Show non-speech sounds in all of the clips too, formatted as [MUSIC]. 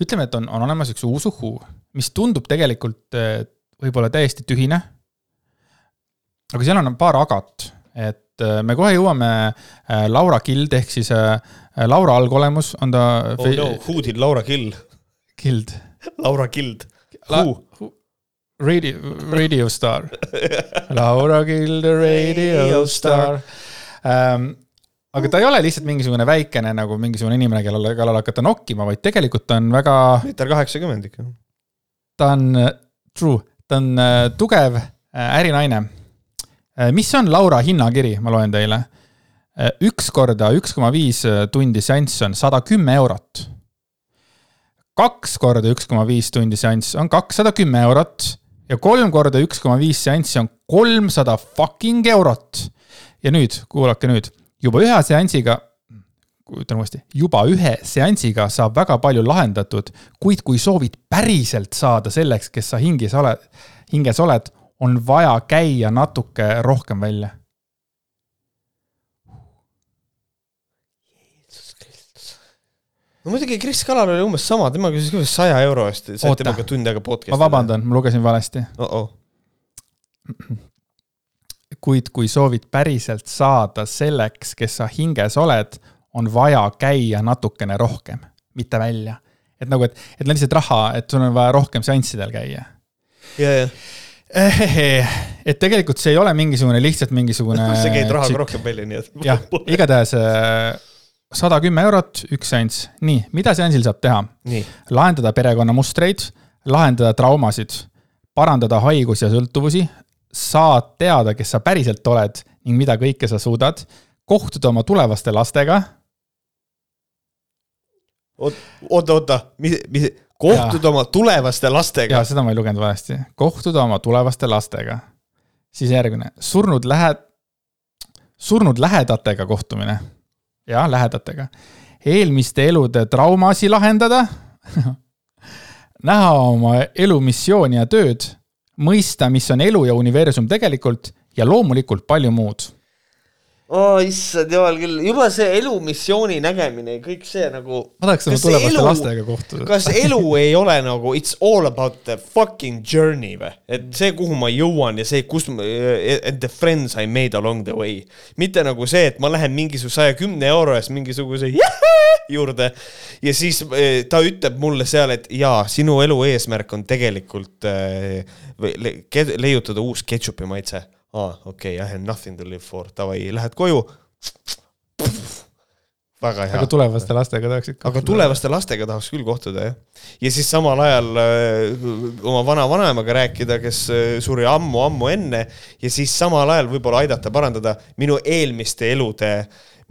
ütleme, et on, on olemas üks uus uhuu, mis tundub tegelikult äh, võib-olla täiesti tühine. aga seal on paar agat, et äh, me kohe jõuame äh, Laura Kild ehk siis Laura algolemus on ta. oh no, who did Laura kill? Kild. Laura Kild. Who? [LAUGHS] Radio, radio star Laura Kild, radio star um, aga ta ei ole lihtsalt mingisugune väikene nagu mingisugune inimene, kellele, kellele hakata nokkima, vaid tegelikult ta on väga. meeter kaheksakümmend ikka. ta on, true, ta on äh, tugev äh, ärinaine. Äh, mis on Laura hinnakiri, ma loen teile. üks korda üks koma viis tundi seanss on sada kümme eurot. kaks korda üks koma viis tundi seanss on kakssada kümme eurot ja kolm korda üks koma viis seanssi on kolmsada fucking eurot. ja nüüd, kuulake nüüd juba ühe seansiga, ütlen uuesti, juba ühe seansiga saab väga palju lahendatud, kuid kui soovid päriselt saada selleks, kes sa hingis oled, hinges oled, on vaja käia natuke rohkem välja no muidugi Kris Kalal oli umbes sama, tema küsis ka saja euro eest, sai temaga tund aega podcast'i. ma vabandan, ma lugesin valesti oh. -oh kuid kui soovid päriselt saada selleks, kes sa hinges oled, on vaja käia natukene rohkem, mitte välja. et nagu, et, et lihtsalt raha, et sul on vaja rohkem seanssidel käia. ja, ja et tegelikult see ei ole mingisugune lihtsalt mingisugune. [LAUGHS] sa käid rahaga rohkem välja, nii et. jah, [LAUGHS] igatahes äh, sada kümme eurot, üks seanss. nii, mida seansil saab teha? lahendada perekonnamustreid, lahendada traumasid, parandada haigus ja sõltuvusi, saad teada, kes sa päriselt oled ning mida kõike sa suudad, kohtuda oma tulevaste lastega. oota, oota, mis, mis, kohtuda ja. oma tulevaste lastega? jaa, seda ma ei lugenud valesti. kohtuda oma tulevaste lastega. siis järgmine, surnud lähe-, surnud lähedatega kohtumine. jah, lähedatega. eelmiste elude traumasi lahendada [LAUGHS] näha oma elu missiooni ja tööd mõista, mis on elu ja universum tegelikult ja loomulikult palju muud oh issand jumal küll, juba see elumissiooni nägemine, kõik see nagu. ma tahaks oma tulevaste elu, lastega kohtuda. kas elu ei ole nagu it's all about the fucking journey või? et see, kuhu ma jõuan ja see, kus, and the friends I made along the way. mitte nagu see, et ma lähen mingisuguse saja kümne euro eest mingisuguse [LAUGHS] juurde ja siis eh, ta ütleb mulle seal, et jaa, sinu elu eesmärk on tegelikult äh, leiutada uus ketšupi maitse aa, okei okay,, I have nothing to live for, davai, lähed koju. väga hea. aga tulevaste lastega tahaksid aga tulevaste lastega tahaks küll kohtuda, jah. ja siis samal ajal öö, oma vana-vanaemaga rääkida, kes suri ammu-ammu enne ja siis samal ajal võib-olla aidata parandada minu eelmiste elude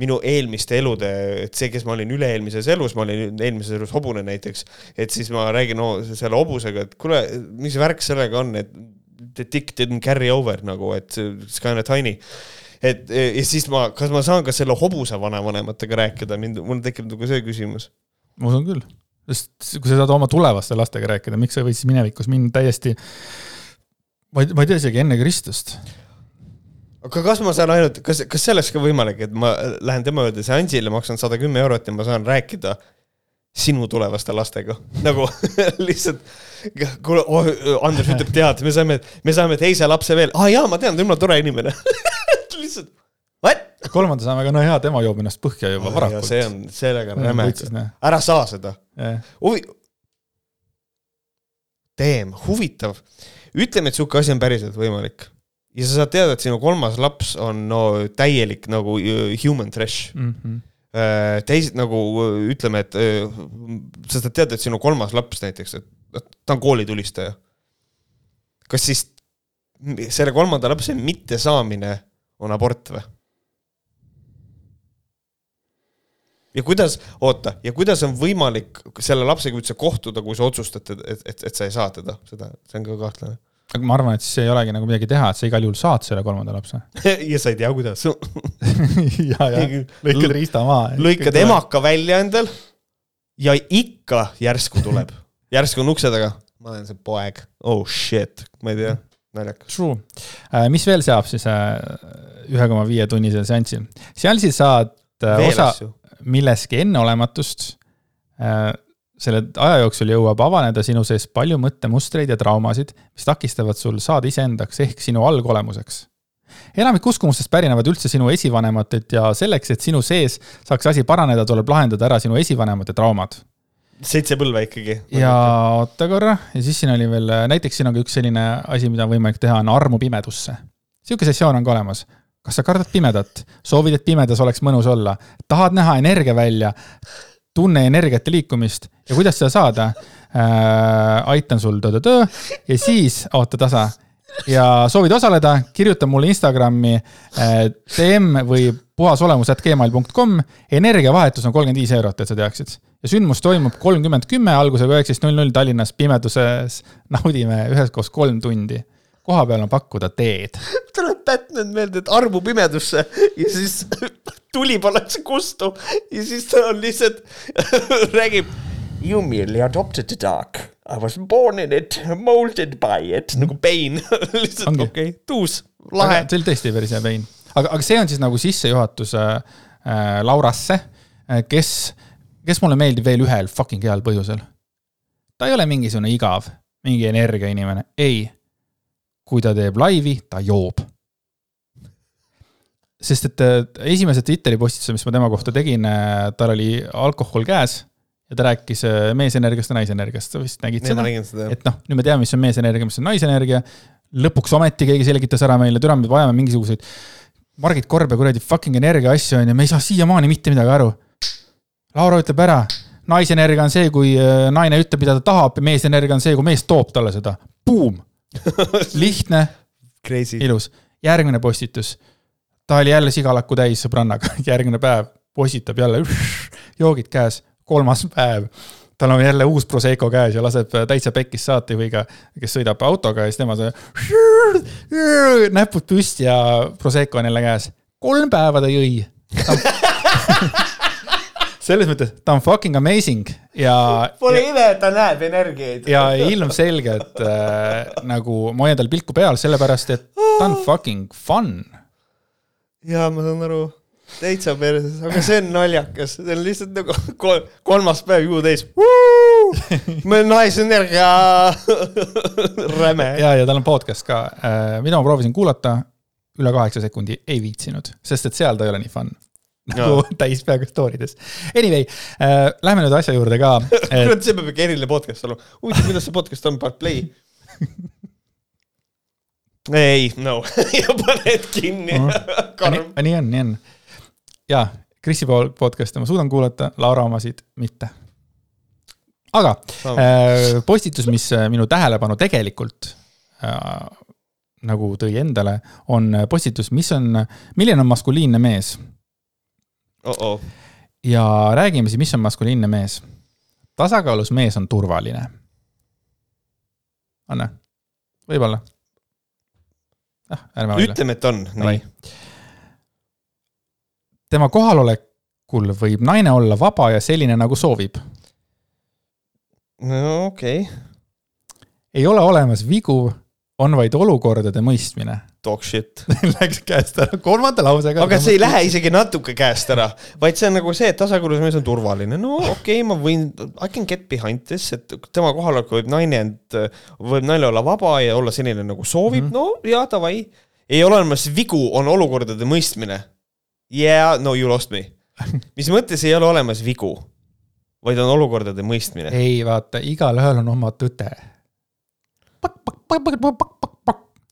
minu eelmiste elude, et see, kes ma olin üle-eelmises elus, ma olin eelmises elus hobune näiteks, et siis ma räägin no, selle hobusega, et kuule, mis värk sellega on, et the dick didn't carry over nagu, et it's kind of tiny et ja siis ma, kas ma saan ka selle hobuse vanavanematega rääkida, mind, mul tekib nagu see küsimus. ma usun küll, sest kui sa saad oma tulevaste lastega rääkida, miks sa ei või siis minevikus minna täiesti, ma ei, ma ei tea isegi enne Kristust. Aga kas ma saan ainult, kas, kas see oleks ka võimalik, et ma lähen tema juurde seansile, maksan sada kümme eurot ja ma saan rääkida sinu tulevaste lastega, [LAUGHS] nagu [LAUGHS] lihtsalt kuule oh,, Andres ütleb, tead, me saime, me saime teise lapse veel, aa ah, jaa, ma tean, jumala tore inimene. [LAUGHS] Lihtsalt, what? kolmanda saame ka, no hea, tema joob ennast põhja juba oh, varakult. see on, sellega on räme, ära saa seda. Yeah.. huvi-, Damn, huvitav. ütleme, et sihuke asi on päriselt võimalik ja sa saad teada, et sinu kolmas laps on no täielik nagu uh, human trash mm. -hmm teised nagu ütleme, et sa saad teada, et sinu kolmas laps näiteks, et ta on koolitulistaja. kas siis selle kolmanda lapse mittesaamine on abort või? ja kuidas, oota, ja kuidas on võimalik selle lapsega üldse kohtuda, kui sa otsustad, et, et, et sa ei saa teda, seda, see on ka kahtlane. Aga ma arvan, et siis ei olegi nagu midagi teha, et sa igal juhul saad selle kolmanda lapse [LAUGHS] ja sa ei tea, kuidas [LAUGHS] ja, ja lõikad riista maha. lõikad emaka välja endal ja ikka järsku tuleb [LAUGHS] järsku on ukse taga, ma olen see poeg, oh shit, ma ei tea, naljakas. True, äh, mis veel saab siis äh, ühe koma viie tunnisel seansil? seansil saad äh, Veel osa asju. millestki enneolematust. Selle aja jooksul jõuab avaneda sinu sees palju mõttemustreid ja traumasid, mis takistavad sul saada iseendaks ehk sinu algolemuseks. enamik uskumustest pärinevad üldse sinu esivanematelt ja selleks, et sinu sees saaks asi paraneda, tuleb lahendada ära sinu esivanemate traumad seitse põlve ikkagi. ja oota korra, ja siis siin oli veel, näiteks siin on ka üks selline asi, mida on võimalik teha, on armu pimedusse. sihuke sessioon on ka olemas. kas sa kardad pimedat, soovid, et pimedas oleks mõnus olla, tahad näha energia välja, tunne energiat ja liikumist ja kuidas seda saada äh,? aitan sul töö-töö ja siis, oota tasa ja soovid osaleda, kirjuta mulle Instagrami äh, DM või puhasolemus.gmail.com. energiavahetus on kolmkümmend viis eurot, et sa teaksid. ja sündmus toimub kolmkümmend kümme, algusega üheksateist null null Tallinnas pimeduses. naudime üheskoos kolm tundi. koha peal on pakkuda teed. [LAUGHS] tuleb Batman meelde, et armu pimedusse ja siis [LAUGHS] tuli pannakse kustu ja siis ta on lihtsalt [LAUGHS] räägib. You merely adopted the dark. I was born in it, molded by it nagu Bane [LAUGHS] lihtsalt okei okay,, tuus, lahe. see oli tõesti päris hea Bane. aga, aga see on siis nagu sissejuhatus äh, Laurasse äh,, kes, kes mulle meeldib veel ühel fucking heal põhjusel. ta ei ole mingisugune igav, mingi energiainimene, ei. kui ta teeb laivi, ta joob sest et esimese Twitteri postituse, mis ma tema kohta tegin, äh, tal oli alkohol käes ja ta rääkis äh, meesenergiast ja naisenergiast, sa vist nägid seda? seda, et noh, nüüd me teame, mis on meesenergia, mis on naisenergia. lõpuks ometi keegi selgitas ära meile, türa, me vajame mingisuguseid Margit Korbe kuradi fucking energia asju on ju, me ei saa siiamaani mitte midagi aru. Laura ütleb ära, naisenergia on see, kui äh, naine ütleb, mida ta tahab ja meesenergia on see, kui mees toob talle seda. Boom, [LAUGHS] lihtne, ilus. järgmine postitus ta oli jälle sigalakku täis sõbrannaga, [LAUGHS] järgmine päev postitab jälle, [LAUGHS] joogid käes, kolmas päev. tal on jälle uus Prosecco käes ja laseb täitsa pekkis saatejuhiga, kes sõidab autoga ja siis tema see. [LAUGHS] näpud püsti ja Prosecco on jälle käes. kolm päeva ta jõi selles mõttes, ta on fucking amazing ja. Pole ime, et ta näeb energiaid. ja ilmselgelt äh, nagu ma hoian tal pilku peal, sellepärast et ta on fucking fun jaa, ma saan aru, täitsa perses, aga see on naljakas, see on lihtsalt nagu kol kolmas päev juu täis. meil naisenergia [LAUGHS] räme. ja, ja tal on podcast ka, äh, mida ma proovisin kuulata, üle kaheksa sekundi ei viitsinud, sest et seal ta ei ole nii fun nagu no. [LAUGHS] täis peaaegu story des. Anyway äh,, lähme nüüd asja juurde ka [LAUGHS] et.... see peab ikka eriline podcast olema. huvitav, millal see podcast on, part play ei, no [LAUGHS] ja paned kinni mm. -hmm. [LAUGHS] nii on, nii on. ja, Krisi podcast'e ma suudan kuulata, Laura omasid mitte. aga äh, postitus, mis äh, minu tähelepanu tegelikult äh, nagu tõi endale, on postitus, mis on, milline on maskuliinne mees oh. -oh. ja räägime siis, mis on maskuliinne mees. tasakaalus mees on turvaline. Anne, võib-olla vaidle. ütleme, et on, nii. tema kohalolekul võib naine olla vaba ja selline, nagu soovib. no okei okay.. ei ole olemas vigu, on vaid olukordade mõistmine Dog shit [LAUGHS] Läks käest ära kolmanda lausega. aga see ei lähe isegi natuke käest ära, vaid see on nagu see, et tasakaalus mees on turvaline, no okei okay,, ma võin, I can get behind this, et tema kohalolekul võib naine end, võib naine olla vaba ja olla selline nagu soovib mm, -hmm. no jaa, davai. ei ole olemas vigu, on olukordade mõistmine. Yeah, no you lost me [LAUGHS] mis mõttes ei ole olemas vigu, vaid on olukordade mõistmine? ei, vaata, igalühel on oma tõde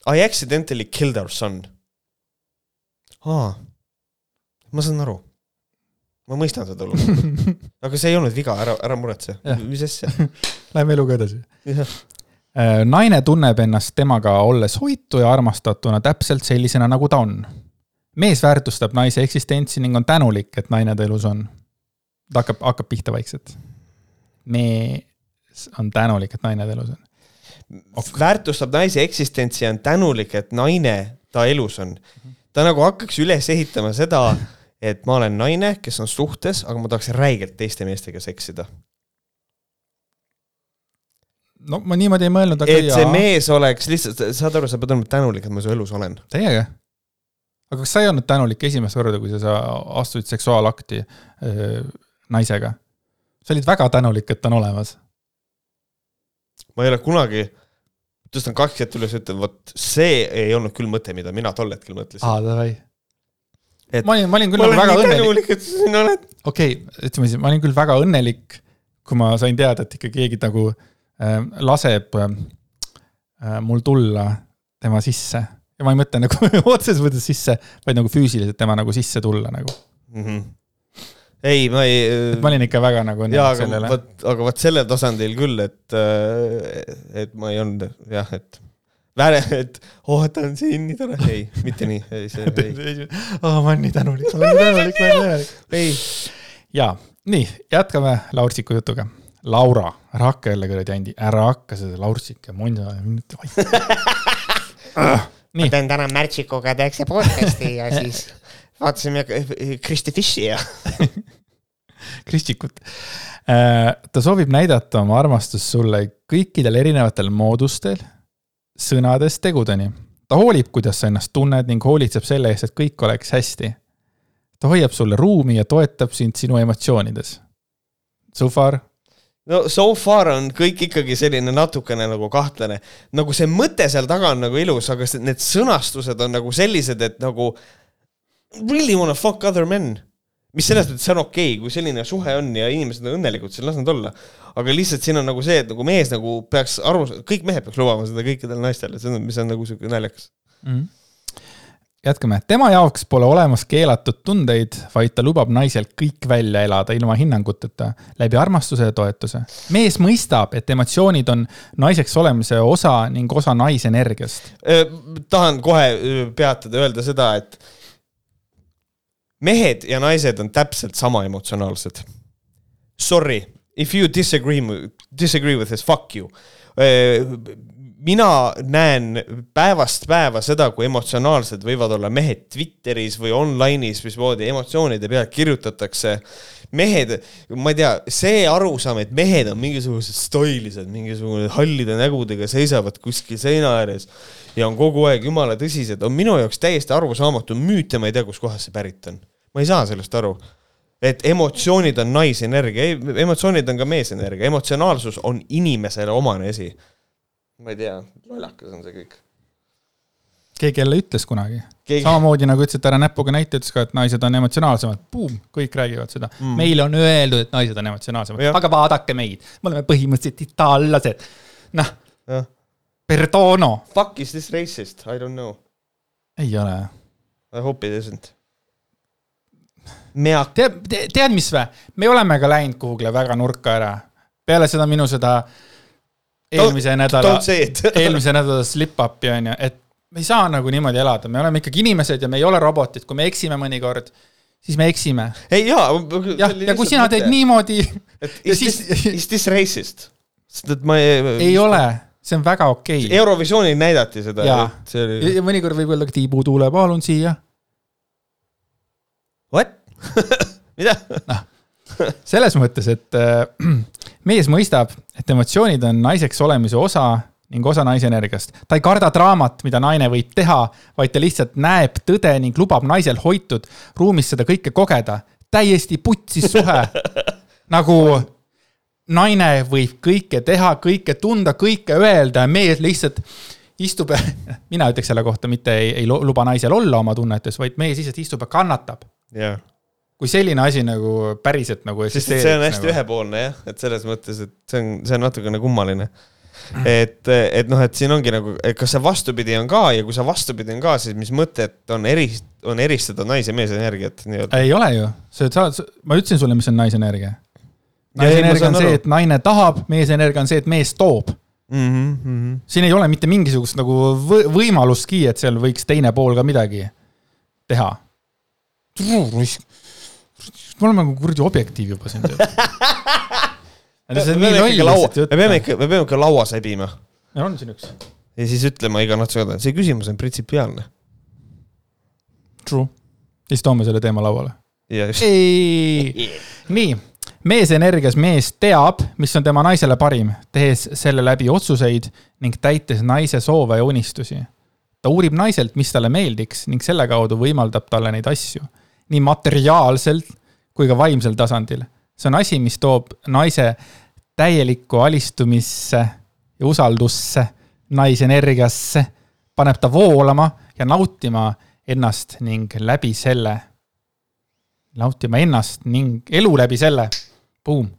I accidentally killed our son. aa, ma saan aru. ma mõistan seda olukorda. [LAUGHS] aga see ei olnud viga, ära, ära muretse. mis asja [LAUGHS] Läheme eluga edasi. Äh, naine tunneb ennast temaga olles hoitu ja armastatuna täpselt sellisena, nagu ta on. mees väärtustab naise eksistentsi ning on tänulik, et naine ta elus on. ta hakkab, hakkab pihta vaikselt. mees on tänulik, et naine ta elus on okay. väärtustab naise eksistentsi ja on tänulik, et naine ta elus on. ta nagu hakkaks üles ehitama seda, et ma olen naine, kes on suhtes, aga ma tahaks räigelt teiste meestega seksida. no ma niimoodi ei mõelnud, aga et jaa. see mees oleks lihtsalt, saad aru, sa pead olema tänulik, et ma su elus olen. täiega. aga kas sa ei olnud tänulik esimest korda, kui sa, sa astusid seksuaalakti öö, naisega? sa olid väga tänulik, et ta on olemas. ma ei ole kunagi, tõstan kaks kätt üles, ütlen, vot see ei olnud küll mõte, mida mina tol hetkel mõtlesin. aa, davai. Et ma olin, ma olin küll ma nagu väga õnnelik, et sa siin oled. okei okay,, ütleme siis, ma olin küll väga õnnelik, kui ma sain teada, et ikka keegi nagu äh, laseb äh, mul tulla tema sisse. ja ma ei mõtle nagu [LAUGHS] otseses mõttes sisse, vaid nagu füüsiliselt tema nagu sisse tulla nagu. mm. -hmm. Ei, ma ei. ma olin ikka väga nagu jaa, aga vot, aga vot sellel tasandil küll, et, et ma ei olnud jah, et väre, et oh, ta on siin nii tore. ei, mitte nii, ei, see [LAUGHS] ei. oh, ma olen nii tänulik, ma olen nii tänulik, ma olen nii tänulik. ei. ja, nii, jätkame Laursiku jutuga. Laura, ära hakka jälle kuradi Andi, ära hakka seda Laursik ja Monsa. [LAUGHS] nii, teen täna Märtsikuga tehakse podcast'i ja siis vaatasime Kristi Fishi ja [LAUGHS] Kristsikut. ta soovib näidata oma armastust sulle kõikidel erinevatel moodustel, sõnadest tegudeni. ta hoolib, kuidas sa ennast tunned ning hoolitseb selle eest, et kõik oleks hästi. ta hoiab sulle ruumi ja toetab sind sinu emotsioonides. So far no so far on kõik ikkagi selline natukene nagu kahtlane. nagu see mõte seal taga on nagu ilus, aga need sõnastused on nagu sellised, et nagu really wanna fuck other men. mis selles mõttes see on okei okay,, kui selline suhe on ja inimesed on õnnelikud, siis las nad olla. aga lihtsalt siin on nagu see, et nagu mees nagu peaks aru, kõik mehed peaks lubama seda kõikidele naistele, see on, mis on nagu siuke naljakas. mm. -hmm. jätkame, tema jaoks pole olemas keelatud tundeid, vaid ta lubab naisel kõik välja elada ilma hinnanguteta, läbi armastuse ja toetuse. mees mõistab, et emotsioonid on naiseks olemise osa ning osa naisenergiast. tahan kohe öö, peatada, öelda seda, et mehed ja naised on täpselt sama emotsionaalsed. Sorry, if you disagree, disagree with this, fuck you. mina näen päevast päeva seda, kui emotsionaalsed võivad olla mehed Twitteris või online'is, mismoodi emotsioonide pealt kirjutatakse. mehed, ma ei tea, see arusaam, et mehed on mingisugused stoilised, mingisugune hallide nägudega seisavad kuskil seina ääres ja on kogu aeg jumala tõsised, on minu jaoks täiesti arusaamatu müüt ja ma ei tea, kustkohast see pärit on. Ma ei saa sellest aru. et emotsioonid on naisenergia, ei, emotsioonid on ka meesenergia, emotsionaalsus on inimesele omane asi. ma ei tea, lollakas on see kõik. keegi jälle ütles kunagi Keegi- samamoodi nagu ütles, et ära näpuga näita, ütles ka, et naised on emotsionaalsemad, buum, kõik räägivad seda mm.. meile on öeldud, et naised on emotsionaalsemad aga vaadake meid, me oleme põhimõtteliselt itaallased. noh, perdono, fuck is this racist, I don't know, ei ole. I hope it isn't. Mea-, tead, tead, mis vä, me oleme ka läinud kuhugile väga nurka ära. peale seda minu seda eelmise nädala [LAUGHS] eelmise nädala slip-up'i on ju, et me ei saa nagu niimoodi elada, me oleme ikkagi inimesed ja me ei ole robotid, kui me eksime mõnikord, siis me eksime. ei jaa. jah, ja kui sina teed. niimoodi, et is siis- this, is this racist? sest et ma ei. ei ole, see on väga okei okay.. Eurovisioonil näidati seda Jaa., mõnikord võib öelda ka Tiibu Tuule, palun siia. [LAUGHS] Mida? selles mõttes, et äh, [CLEARS THROAT] mees mõistab, et emotsioonid on naiseks olemise osa ning osa naise energiast. ta ei karda draamat, mida naine võib teha, vaid ta lihtsalt näeb tõde ning lubab naisel hoitud ruumis seda kõike kogeda. täiesti putsis suhe. [LAUGHS] nagu naine võib kõike teha, kõike tunda, kõike öelda ja mees lihtsalt istub, [LAUGHS] mina ütleks selle kohta, mitte ei, ei lu- luba naisel olla oma tunnetes, vaid mees lihtsalt istub ja kannatab. jah, kui selline asi nagu päriselt nagu et see on hästi nagu. ühepoolne jah, et selles mõttes, et see on, see on natukene kummaline. et, et noh, et siin ongi nagu, et kas see vastupidi on ka ja kui see vastupidi on ka, siis mis mõtet on eri, on eristada nais- ja meesenergiat nii-öelda. ei ole ju, sa saad, ma ütlesin sulle, mis on naisenergia. Naisenergia on see aru., et naine tahab, meesenergia on see, et mees toob. Mm -hmm. siin ei ole mitte mingisugust nagu võ- võimalustki, et seal võiks teine pool ka midagi teha. Me oleme nagu kuradi objektiiv juba siin. [LAUGHS] me peame ikka laua, me peame ikka, me peame ikka laua sebima meil on siin üks. ja siis ütlema iga natukene peale, see küsimus on printsipiaalne. True. siis toome selle teema lauale. ja [LAUGHS] nii, meesenergias mees teab, mis on tema naisele parim, tehes selle läbi otsuseid ning täites naise soove ja unistusi. ta uurib naiselt, mis talle meeldiks ning selle kaudu võimaldab talle neid asju nii materiaalselt kui ka vaimsel tasandil. see on asi, mis toob naise täielikku alistumisse ja usaldusse naisenergiasse, paneb ta voolama ja nautima ennast ning läbi selle, nautima ennast ning elu läbi selle. Boom.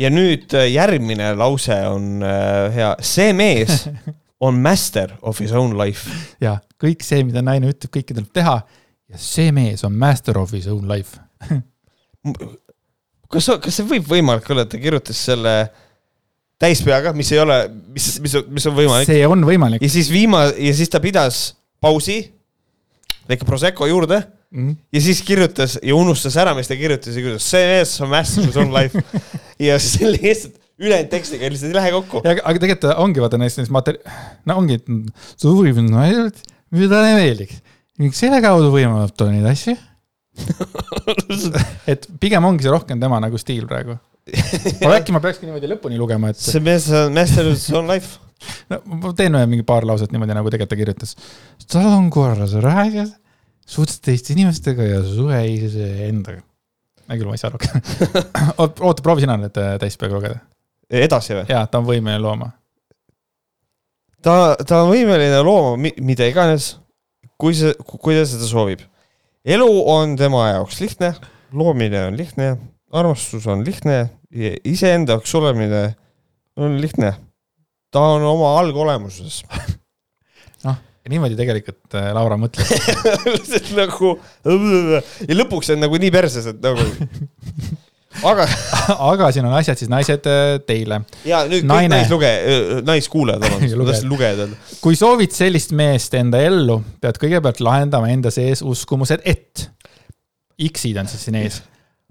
ja nüüd äh, järgmine lause on äh, hea, see mees [LAUGHS] on master of his own life. ja kõik see, mida naine ütleb, kõike tuleb teha ja see mees on master of his own life. [LAUGHS] kas, kas see võib võimalik olla, et ta kirjutas selle täispeaga, mis ei ole, mis, mis, mis on võimalik see on võimalik. ja siis viima- ja siis ta pidas pausi, väike Prosecco juurde Mhm. ja siis kirjutas ja unustas ära, mis ta kirjutas ja kirjutas see mees on master of his own life [LAUGHS] ja siis lihtsalt ülejäänud tekstiga lihtsalt ei lähe kokku. aga tegelikult ongi vaata neist, neist mater-, no ongi, mida talle meeldiks. Ning selle kaudu võimaldab ta neid asju. [LAUGHS] et pigem ongi see rohkem tema nagu stiil praegu. aga äkki ma peakski niimoodi lõpuni lugema, et see mees on master of his life. no, ma teen ühe mingi paar lauset niimoodi, nagu tegelikult ta kirjutas. tal on korras räägid, suhtled teiste inimestega ja suhe iseendaga. hea küll, ma ei saa rohkem. [LAUGHS] oota, proovi sina nüüd äh, täispeaga lugeda. edasi või? jaa, ta on võimeline looma. ta, ta on võimeline looma mi- mida iganes, kui see, kui ta seda soovib. elu on tema jaoks lihtne, loomine on lihtne, armastus on lihtne, iseenda jaoks olemine on lihtne. ta on oma algolemuses. [LAUGHS] noh, niimoodi tegelikult äh, Laura lihtsalt [LAUGHS] nagu ja lõpuks on nagu nii perses, et nagu. [LAUGHS] aga [LAUGHS] aga siin on asjad siis naised äh, teile. ja nüüd kõik Naine. naisluge-, naiskuulajad, vabandust, [LAUGHS] Lugejad. tahtsin lugejad öelda. kui soovid sellist meest enda ellu, pead kõigepealt lahendama enda sees uskumused, et X-id on siis siin ees.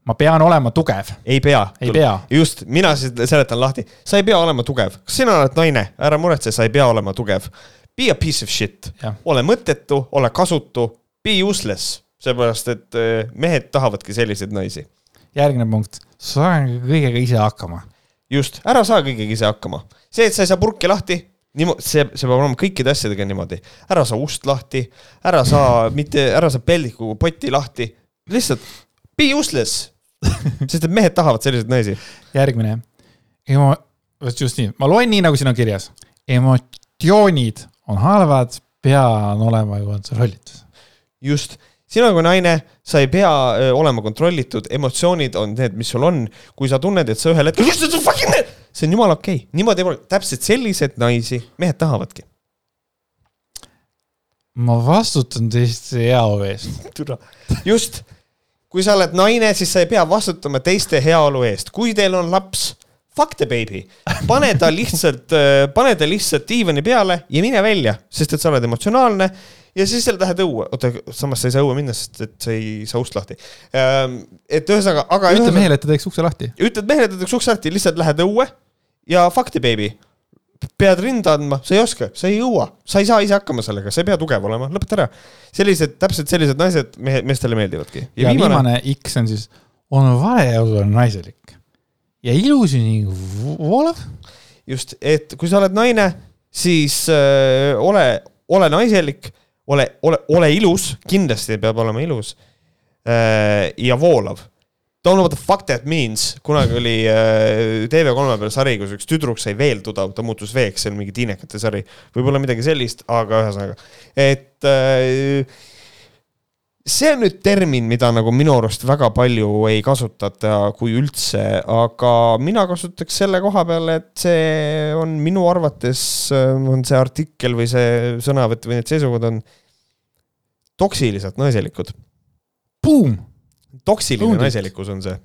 ma pean olema tugev, ei pea. ei pea. just, mina seletan lahti, sa ei pea olema tugev, kas sina oled naine, ära muretse, sa ei pea olema tugev. Be a piece of shit ole mõttetu, ole kasutu, be useless, seepärast et eh, mehed tahavadki selliseid naisi. Järgmine punkt, saa kõigega ise hakkama. just, ära saa kõigega ise hakkama. see, et sa ei saa purki lahti, niimoodi, see, see peab olema kõikide asjadega niimoodi. ära saa ust lahti, ära saa mitte, ära saa peldiku potti lahti, lihtsalt be useless. sest et mehed tahavad selliseid naisi. järgmine, emo-, just nii, ma loen nii, nagu siin on kirjas. emotsioonid on halvad, pea on olema kontrollitud. just, sina kui naine, sa ei pea olema kontrollitud, emotsioonid on need, mis sul on. kui sa tunned, et sa ühel hetkel, see on jumala okei okay., niimoodi täpselt selliseid naisi mehed tahavadki. ma vastutan teiste heaolu eest. [LAUGHS] just, kui sa oled naine, siis sa ei pea vastutama teiste heaolu eest, kui teil on laps, fuck the baby, pane ta lihtsalt, pane ta lihtsalt diivani peale ja mine välja, sest et sa oled emotsionaalne ja siis sa lähed õue, oota, samas sa ei saa õue minna, sest et sa ei saa ust lahti. et ühesõnaga, aga ütle mehele, et ta teeks ukse lahti. ütled mehele, et ta teeks ukse lahti, lihtsalt lähed õue ja the baby. pead rinda andma, sa ei oska, sa ei jõua, sa ei saa ise hakkama sellega, sa ei pea tugev olema, lõpeta ära. sellised, täpselt sellised naised mehe, meestele meeldivadki. ja viimane X on siis, on vale olla naiselik ja ilus ning voolav. just, et kui sa oled naine, siis äh, ole, ole naiselik, ole, ole, ole ilus, kindlasti peab olema ilus äh,. ja voolav. Don't know what the fuck that means, kunagi oli äh, TV3 peal sari, kus üks tüdruk sai veelduda, ta muutus veeks, see on mingi tiinekate sari, võib-olla midagi sellist, aga ühesõnaga, et äh, see on nüüd termin, mida nagu minu arust väga palju ei kasutata, kui üldse, aga mina kasutaks selle koha peal, et see on minu arvates, on see artikkel või see sõnavõtt või need seisukohad on toksiliselt naiselikud. Boom, toksiline Õudselt. naiselikkus on see.